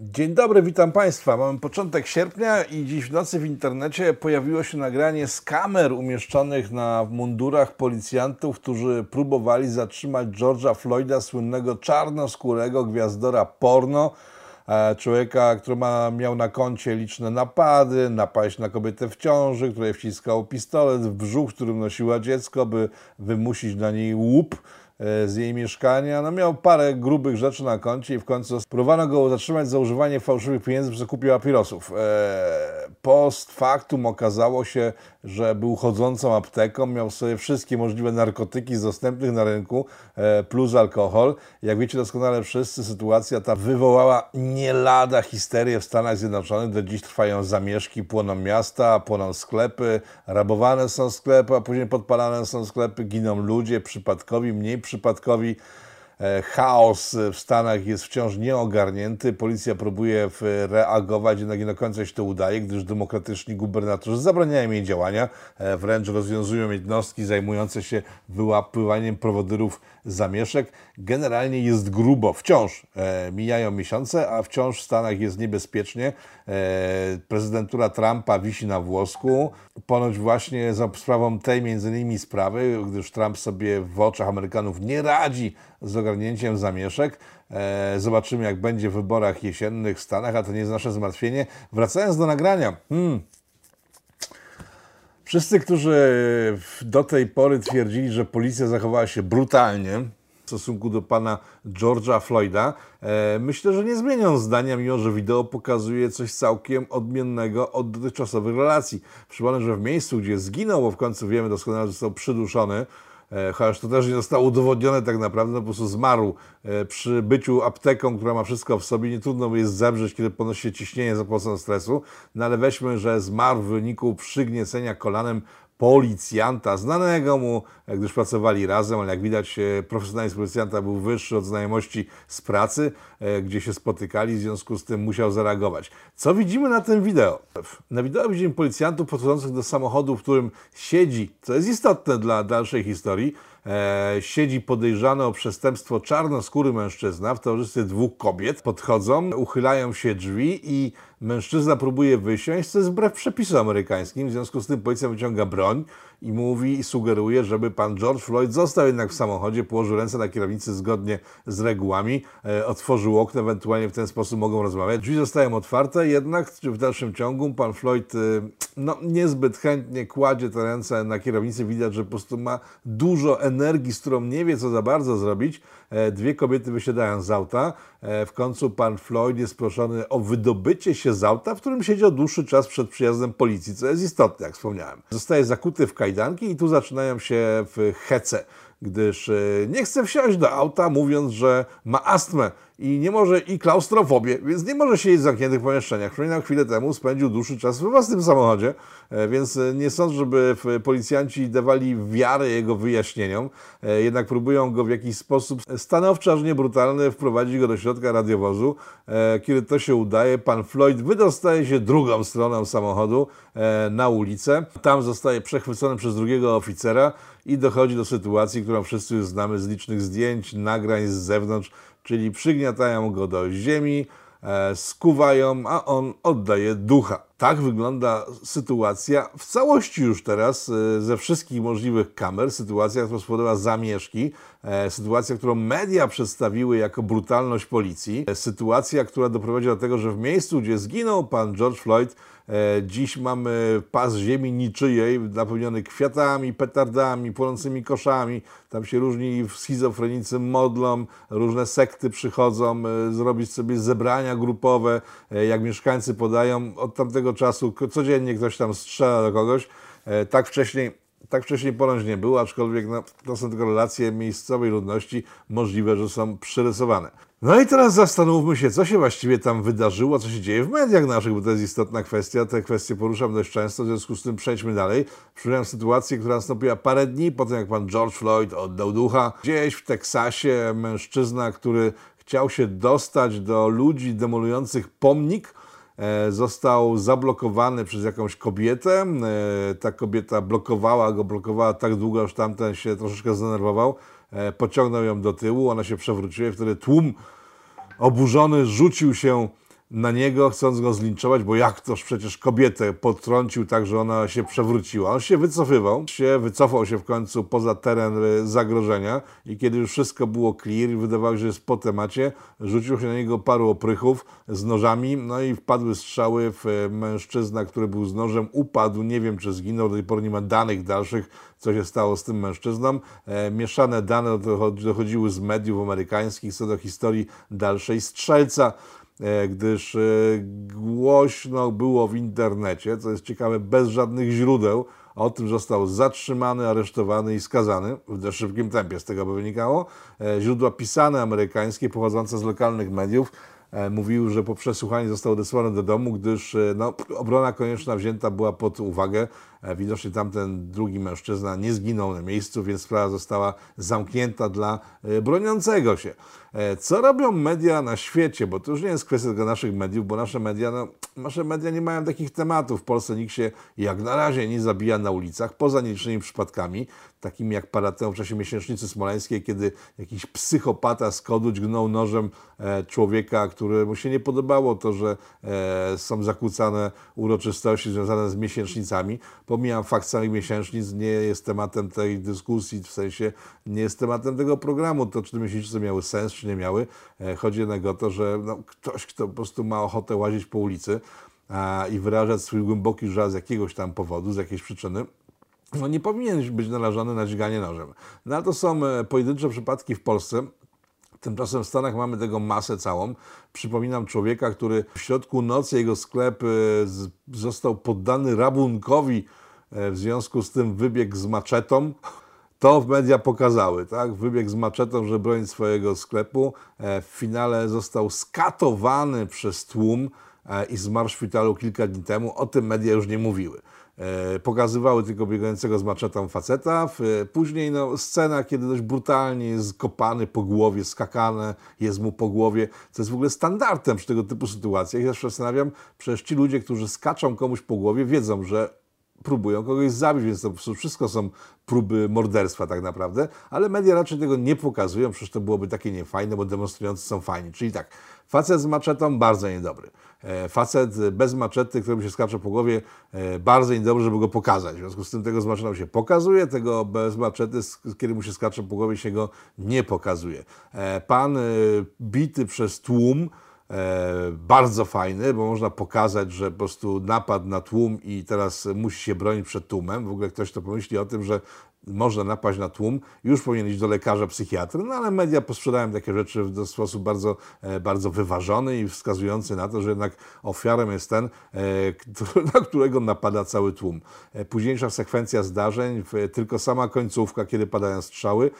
Dzień dobry, witam Państwa. Mamy początek sierpnia i dziś w nocy w internecie pojawiło się nagranie z kamer umieszczonych na mundurach policjantów, którzy próbowali zatrzymać George'a Floyda, słynnego czarnoskórego gwiazdora porno, e, człowieka, który ma, miał na koncie liczne napady, napaść na kobietę w ciąży, której wciskał pistolet w brzuch, którym nosiła dziecko, by wymusić na niej łup z jej mieszkania. No miał parę grubych rzeczy na koncie i w końcu próbowano go zatrzymać za używanie fałszywych pieniędzy przy zakupie papierosów. E, Post factum okazało się, że był chodzącą apteką, miał sobie wszystkie możliwe narkotyki z dostępnych na rynku, e, plus alkohol. Jak wiecie doskonale wszyscy, sytuacja ta wywołała nie lada histerię w Stanach Zjednoczonych. Do dziś trwają zamieszki, płoną miasta, płoną sklepy, rabowane są sklepy, a później podpalane są sklepy, giną ludzie, przypadkowi, mniej przypadkowi. E, Chaos w Stanach jest wciąż nieogarnięty. Policja próbuje reagować, jednak nie do końca się to udaje, gdyż demokratyczni gubernatorzy zabraniają jej działania, e, wręcz rozwiązują jednostki zajmujące się wyłapywaniem prowodyrów zamieszek. Generalnie jest grubo, wciąż e, mijają miesiące, a wciąż w Stanach jest niebezpiecznie. Prezydentura Trumpa wisi na włosku. Ponoć właśnie za sprawą tej między innymi sprawy, gdyż Trump sobie w oczach Amerykanów nie radzi z ogarnięciem zamieszek. E, zobaczymy, jak będzie w wyborach jesiennych w Stanach, a to nie jest nasze zmartwienie. Wracając do nagrania. Hmm. Wszyscy, którzy do tej pory twierdzili, że policja zachowała się brutalnie w stosunku do pana George'a Floyda, e, myślę, że nie zmienią zdania, mimo że wideo pokazuje coś całkiem odmiennego od dotychczasowych relacji. Przypomnę, że w miejscu, gdzie zginął, bo w końcu wiemy doskonale, że został przyduszony, chociaż to też nie zostało udowodnione tak naprawdę, no po prostu zmarł e, przy byciu apteką, która ma wszystko w sobie. Nie trudno jest zemrzeć, kiedy ponosi się ciśnienie za pomocą stresu, no ale weźmy, że zmarł w wyniku przygniecenia kolanem policjanta, znanego mu, gdyż pracowali razem, ale jak widać e, profesjonalizm policjanta był wyższy od znajomości z pracy, e, gdzie się spotykali, w związku z tym musiał zareagować. Co widzimy na tym wideo? Na wideo widzimy policjantów podchodzących do samochodu, w którym siedzi, co jest istotne dla dalszej historii, e, siedzi podejrzany o przestępstwo czarnoskóry mężczyzna w towarzystwie dwóch kobiet. Podchodzą, uchylają się drzwi i mężczyzna próbuje wysiąść, co jest wbrew przepisom amerykańskim. W związku z tym policja wyciąga broń i mówi i sugeruje, żeby pan George Floyd został jednak w samochodzie, położył ręce na kierownicy zgodnie z regułami, e, otworzył okno, ewentualnie w ten sposób mogą rozmawiać. Drzwi zostają otwarte, jednak w dalszym ciągu pan Floyd e, no, niezbyt chętnie kładzie te ręce na kierownicy. Widać, że po prostu ma dużo energii, z którą nie wie, co za bardzo zrobić. E, Dwie kobiety wysiadają z auta. E, W końcu pan Floyd jest proszony o wydobycie się z auta, w którym siedział dłuższy czas przed przyjazdem policji, co jest istotne, jak wspomniałem. Zostaje zakuty w kajdanki i tu zaczynają się w hece, gdyż e, nie chce wsiąść do auta, mówiąc, że ma astmę i nie może i klaustrofobię, więc nie może siedzieć w zamkniętych pomieszczeniach. Przypominam, chwilę temu spędził dłuższy czas we własnym samochodzie, e, więc e, nie sądzę, żeby policjanci dawali wiarę jego wyjaśnieniom, jednak próbują go w jakiś sposób stanowczy, aż nie brutalny wprowadzić go do środka radiowozu. Kiedy to się udaje, pan Floyd wydostaje się drugą stroną samochodu na ulicę. Tam zostaje przechwycony przez drugiego oficera i dochodzi do sytuacji, którą wszyscy już znamy z licznych zdjęć, nagrań z zewnątrz, czyli przygniatają go do ziemi, e, skuwają, a on oddaje ducha. Tak wygląda sytuacja w całości już teraz e, ze wszystkich możliwych kamer. Sytuacja, która spowodowała zamieszki, e, sytuacja, którą media przedstawiły jako brutalność policji, e, sytuacja, która doprowadziła do tego, że w miejscu, gdzie zginął pan George Floyd, Dziś mamy pas ziemi niczyjej, napełniony kwiatami, petardami, płonącymi koszami. Tam się różni schizofrenicy modlą, różne sekty przychodzą zrobić sobie zebrania grupowe. Jak mieszkańcy podają, od tamtego czasu ko- codziennie ktoś tam strzela do kogoś. E, Tak wcześniej tak wcześniej ponoć nie było, aczkolwiek no, to są tylko relacje miejscowej ludności, możliwe, że są przyrysowane. No i teraz zastanówmy się, co się właściwie tam wydarzyło, co się dzieje w mediach naszych, bo to jest istotna kwestia. Te kwestie poruszam dość często, w związku z tym przejdźmy dalej. Przypominam sytuację, która nastąpiła parę dni po tym, jak pan George Floyd oddał ducha. Gdzieś w Teksasie mężczyzna, który chciał się dostać do ludzi demolujących pomnik, został zablokowany przez jakąś kobietę. E, Ta kobieta blokowała go, blokowała tak długo, aż tamten się troszeczkę zdenerwował. E, Pociągnął ją do tyłu, ona się przewróciła i wtedy tłum oburzony rzucił się na niego, chcąc go zlinczować, bo jak toż przecież kobietę podtrącił tak, że ona się przewróciła. On się wycofywał, się wycofał się w końcu poza teren e, zagrożenia i kiedy już wszystko było clear i wydawało się, że jest po temacie, rzucił się na niego paru oprychów z nożami, no i wpadły strzały w e, mężczyzna, który był z nożem, upadł, nie wiem czy zginął, do tej pory nie ma danych dalszych, co się stało z tym mężczyzną. E, mieszane dane dochodziły z mediów amerykańskich co do historii dalszej strzelca. E, gdyż e, głośno było w internecie, co jest ciekawe, bez żadnych źródeł, o tym, został zatrzymany, aresztowany i skazany w szybkim tempie, z tego by wynikało. E, źródła pisane amerykańskie, pochodzące z lokalnych mediów, mówiły, że po przesłuchaniu został odesłany do domu, gdyż no, obrona konieczna wzięta była pod uwagę. Widocznie tamten drugi mężczyzna nie zginął na miejscu, więc sprawa została zamknięta dla broniącego się. E, co robią media na świecie? Bo to już nie jest kwestia tylko naszych mediów, bo nasze media, no, nasze media nie mają takich tematów. W Polsce nikt się jak na razie nie zabija na ulicach, poza nielicznymi przypadkami, takimi jak parę temu w czasie miesięcznicy smoleńskiej, kiedy jakiś psychopata z kodu nożem e, człowieka, któremu się nie podobało to, że e, są zakłócane uroczystości związane z miesięcznicami. Pomijam fakt samych miesięcznic, nie jest tematem tej dyskusji, w sensie nie jest tematem tego programu, to czy te miesięcznice miały sens, czy nie miały. E, chodzi jednak o to, że no, ktoś, kto po prostu ma ochotę łazić po ulicy i wyrażać swój głęboki żal z jakiegoś tam powodu, z jakiejś przyczyny, no nie powinien być narażony na dźganie nożem. No to są e, pojedyncze przypadki w Polsce, Tymczasem w Stanach mamy tego masę całą. Przypominam człowieka, który w środku nocy jego sklep e, został poddany rabunkowi, w związku z tym wybiegł z maczetą. To w media pokazały, tak? Wybiegł z maczetą, żeby bronić swojego sklepu. E, w finale został skatowany przez tłum e, i zmarł w szpitalu kilka dni temu. O tym media już nie mówiły. E, pokazywały tylko biegającego z maczetą faceta. Później no, scena, kiedy dość brutalnie jest kopany po głowie, skakane jest mu po głowie, co jest w ogóle standardem przy tego typu sytuacjach. Ja się zastanawiam, przecież ci ludzie, którzy skaczą komuś po głowie, wiedzą, że próbują kogoś zabić, więc to wszystko są próby morderstwa tak naprawdę, ale media raczej tego nie pokazują, przecież to byłoby takie niefajne, bo demonstrujący są fajni. Czyli tak, facet z maczetą bardzo niedobry. E, facet bez maczety, któremu się skacze po głowie, e, bardzo niedobry, żeby go pokazać. W związku z tym tego z maczetą się pokazuje, tego bez maczety, kiedy mu się skacze po głowie, się go nie pokazuje. E, pan bity przez tłum, bardzo fajny, bo można pokazać, że po prostu napadł na tłum i teraz musi się bronić przed tłumem. W ogóle ktoś to pomyśli o tym, że można napaść na tłum, już powinien iść do lekarza, psychiatry, no ale media posprzedają takie rzeczy w sposób bardzo, e, bardzo wyważony i wskazujący na to, że jednak ofiarą jest ten, e, na którego napada cały tłum. Późniejsza sekwencja zdarzeń, tylko sama końcówka, kiedy padają strzały,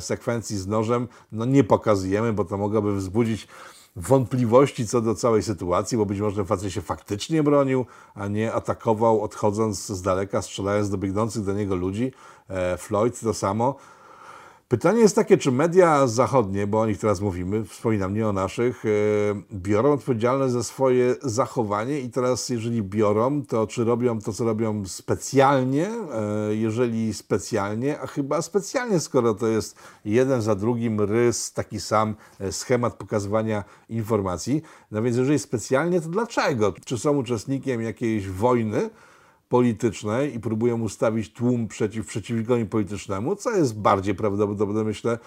sekwencji z nożem, no nie pokazujemy, bo to mogłoby wzbudzić wątpliwości co do całej sytuacji, bo być może ten facet się faktycznie bronił, a nie atakował odchodząc z daleka, strzelając do biegnących do niego ludzi. E, Floyd to samo. Pytanie jest takie, czy media zachodnie, bo o nich teraz mówimy, wspominam nie o naszych, e, biorą odpowiedzialność za swoje zachowanie i teraz jeżeli biorą, to czy robią to, co robią specjalnie, e, jeżeli specjalnie, a chyba specjalnie, skoro to jest jeden za drugim rys, taki sam e, schemat pokazywania informacji. No więc jeżeli specjalnie, to dlaczego? Czy są uczestnikiem jakiejś wojny, politycznej i próbują ustawić tłum przeciw przeciwnikowi politycznemu, co jest bardziej prawdopodobne, myślę,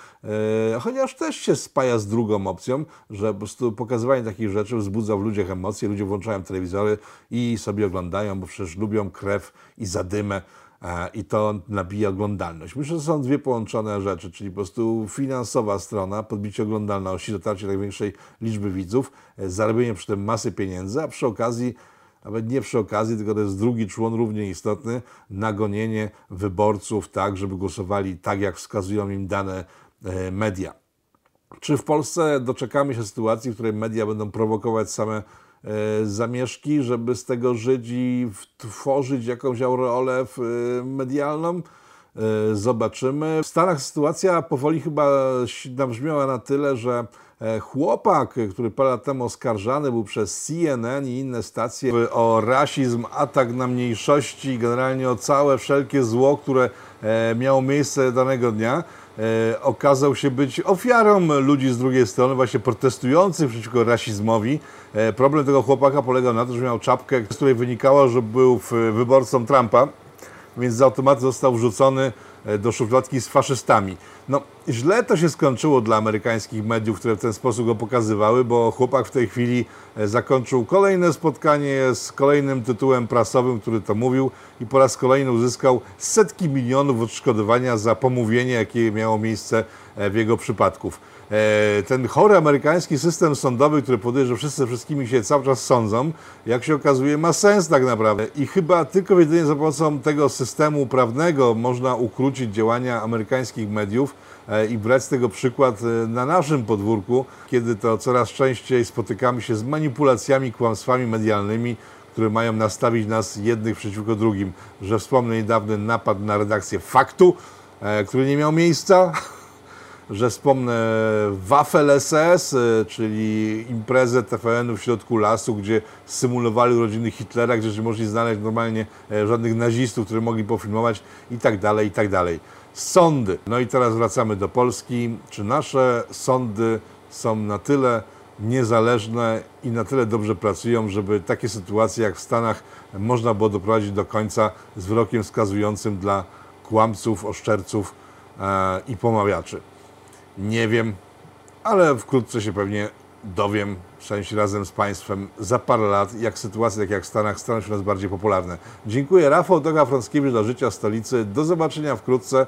e, chociaż też się spaja z drugą opcją, że po prostu pokazywanie takich rzeczy wzbudza w ludziach emocje, ludzie włączają telewizory i sobie oglądają, bo przecież lubią krew i zadymę e, i to nabija oglądalność. Myślę, że są dwie połączone rzeczy, czyli po prostu finansowa strona, podbicie oglądalności, dotarcie największej liczby widzów, e, zarobienie przy tym masy pieniędzy, a przy okazji nawet nie przy okazji, tylko to jest drugi człon równie istotny, nagonienie wyborców tak, żeby głosowali tak, jak wskazują im dane e, media. Czy w Polsce doczekamy się sytuacji, w której media będą prowokować same e, zamieszki, żeby z tego żyć i tworzyć jakąś aureolę e, medialną? Zobaczymy. W Stanach sytuacja powoli chyba nabrzmiała na tyle, że chłopak, który parę lat temu oskarżany był przez CNN i inne stacje o rasizm, atak na mniejszości, generalnie o całe wszelkie zło, które e, miało miejsce danego dnia, e, okazał się być ofiarą ludzi z drugiej strony, właśnie protestujących przeciwko rasizmowi. E, problem tego chłopaka polegał na tym, że miał czapkę, z której wynikało, że był wyborcą Trumpa, więc z automatu został wrzucony e, do szufladki z faszystami. No, źle to się skończyło dla amerykańskich mediów, które w ten sposób go pokazywały, bo chłopak w tej chwili e, zakończył kolejne spotkanie z kolejnym tytułem prasowym, który to mówił i po raz kolejny uzyskał setki milionów odszkodowania za pomówienie, jakie miało miejsce e, w jego przypadków. E, Ten chory amerykański system sądowy, który powoduje, że wszyscy wszystkimi się cały czas sądzą, jak się okazuje, ma sens tak naprawdę. I chyba tylko jedynie za pomocą tego systemu prawnego można ukrócić działania amerykańskich mediów e, i brać z tego przykład e, na naszym podwórku, kiedy to coraz częściej spotykamy się z manipulacjami, kłamstwami medialnymi, które mają nastawić nas jednych przeciwko drugim. Że wspomnę niedawny napad na redakcję Faktu, który nie miał miejsca, że wspomnę Wafel SS, e, czyli imprezę TVN-u w środku lasu, gdzie symulowali urodziny Hitlera, gdzie nie mogli znaleźć normalnie e, żadnych nazistów, którzy mogli pofilmować i tak dalej, i tak dalej. Sądy. No i teraz wracamy do Polski. Czy nasze sądy są na tyle niezależne i na tyle dobrze pracują, żeby takie sytuacje jak w Stanach można było doprowadzić do końca z wyrokiem skazującym dla kłamców, oszczerców e, i pomawiaczy? Nie wiem, ale wkrótce się pewnie dowiem, w sensie razem z Państwem, za parę lat, jak sytuacje takie jak w Stanach staną się nas bardziej popularne. Dziękuję. Rafał Doga Frąckiewicz dla Życia Stolicy. Do zobaczenia wkrótce.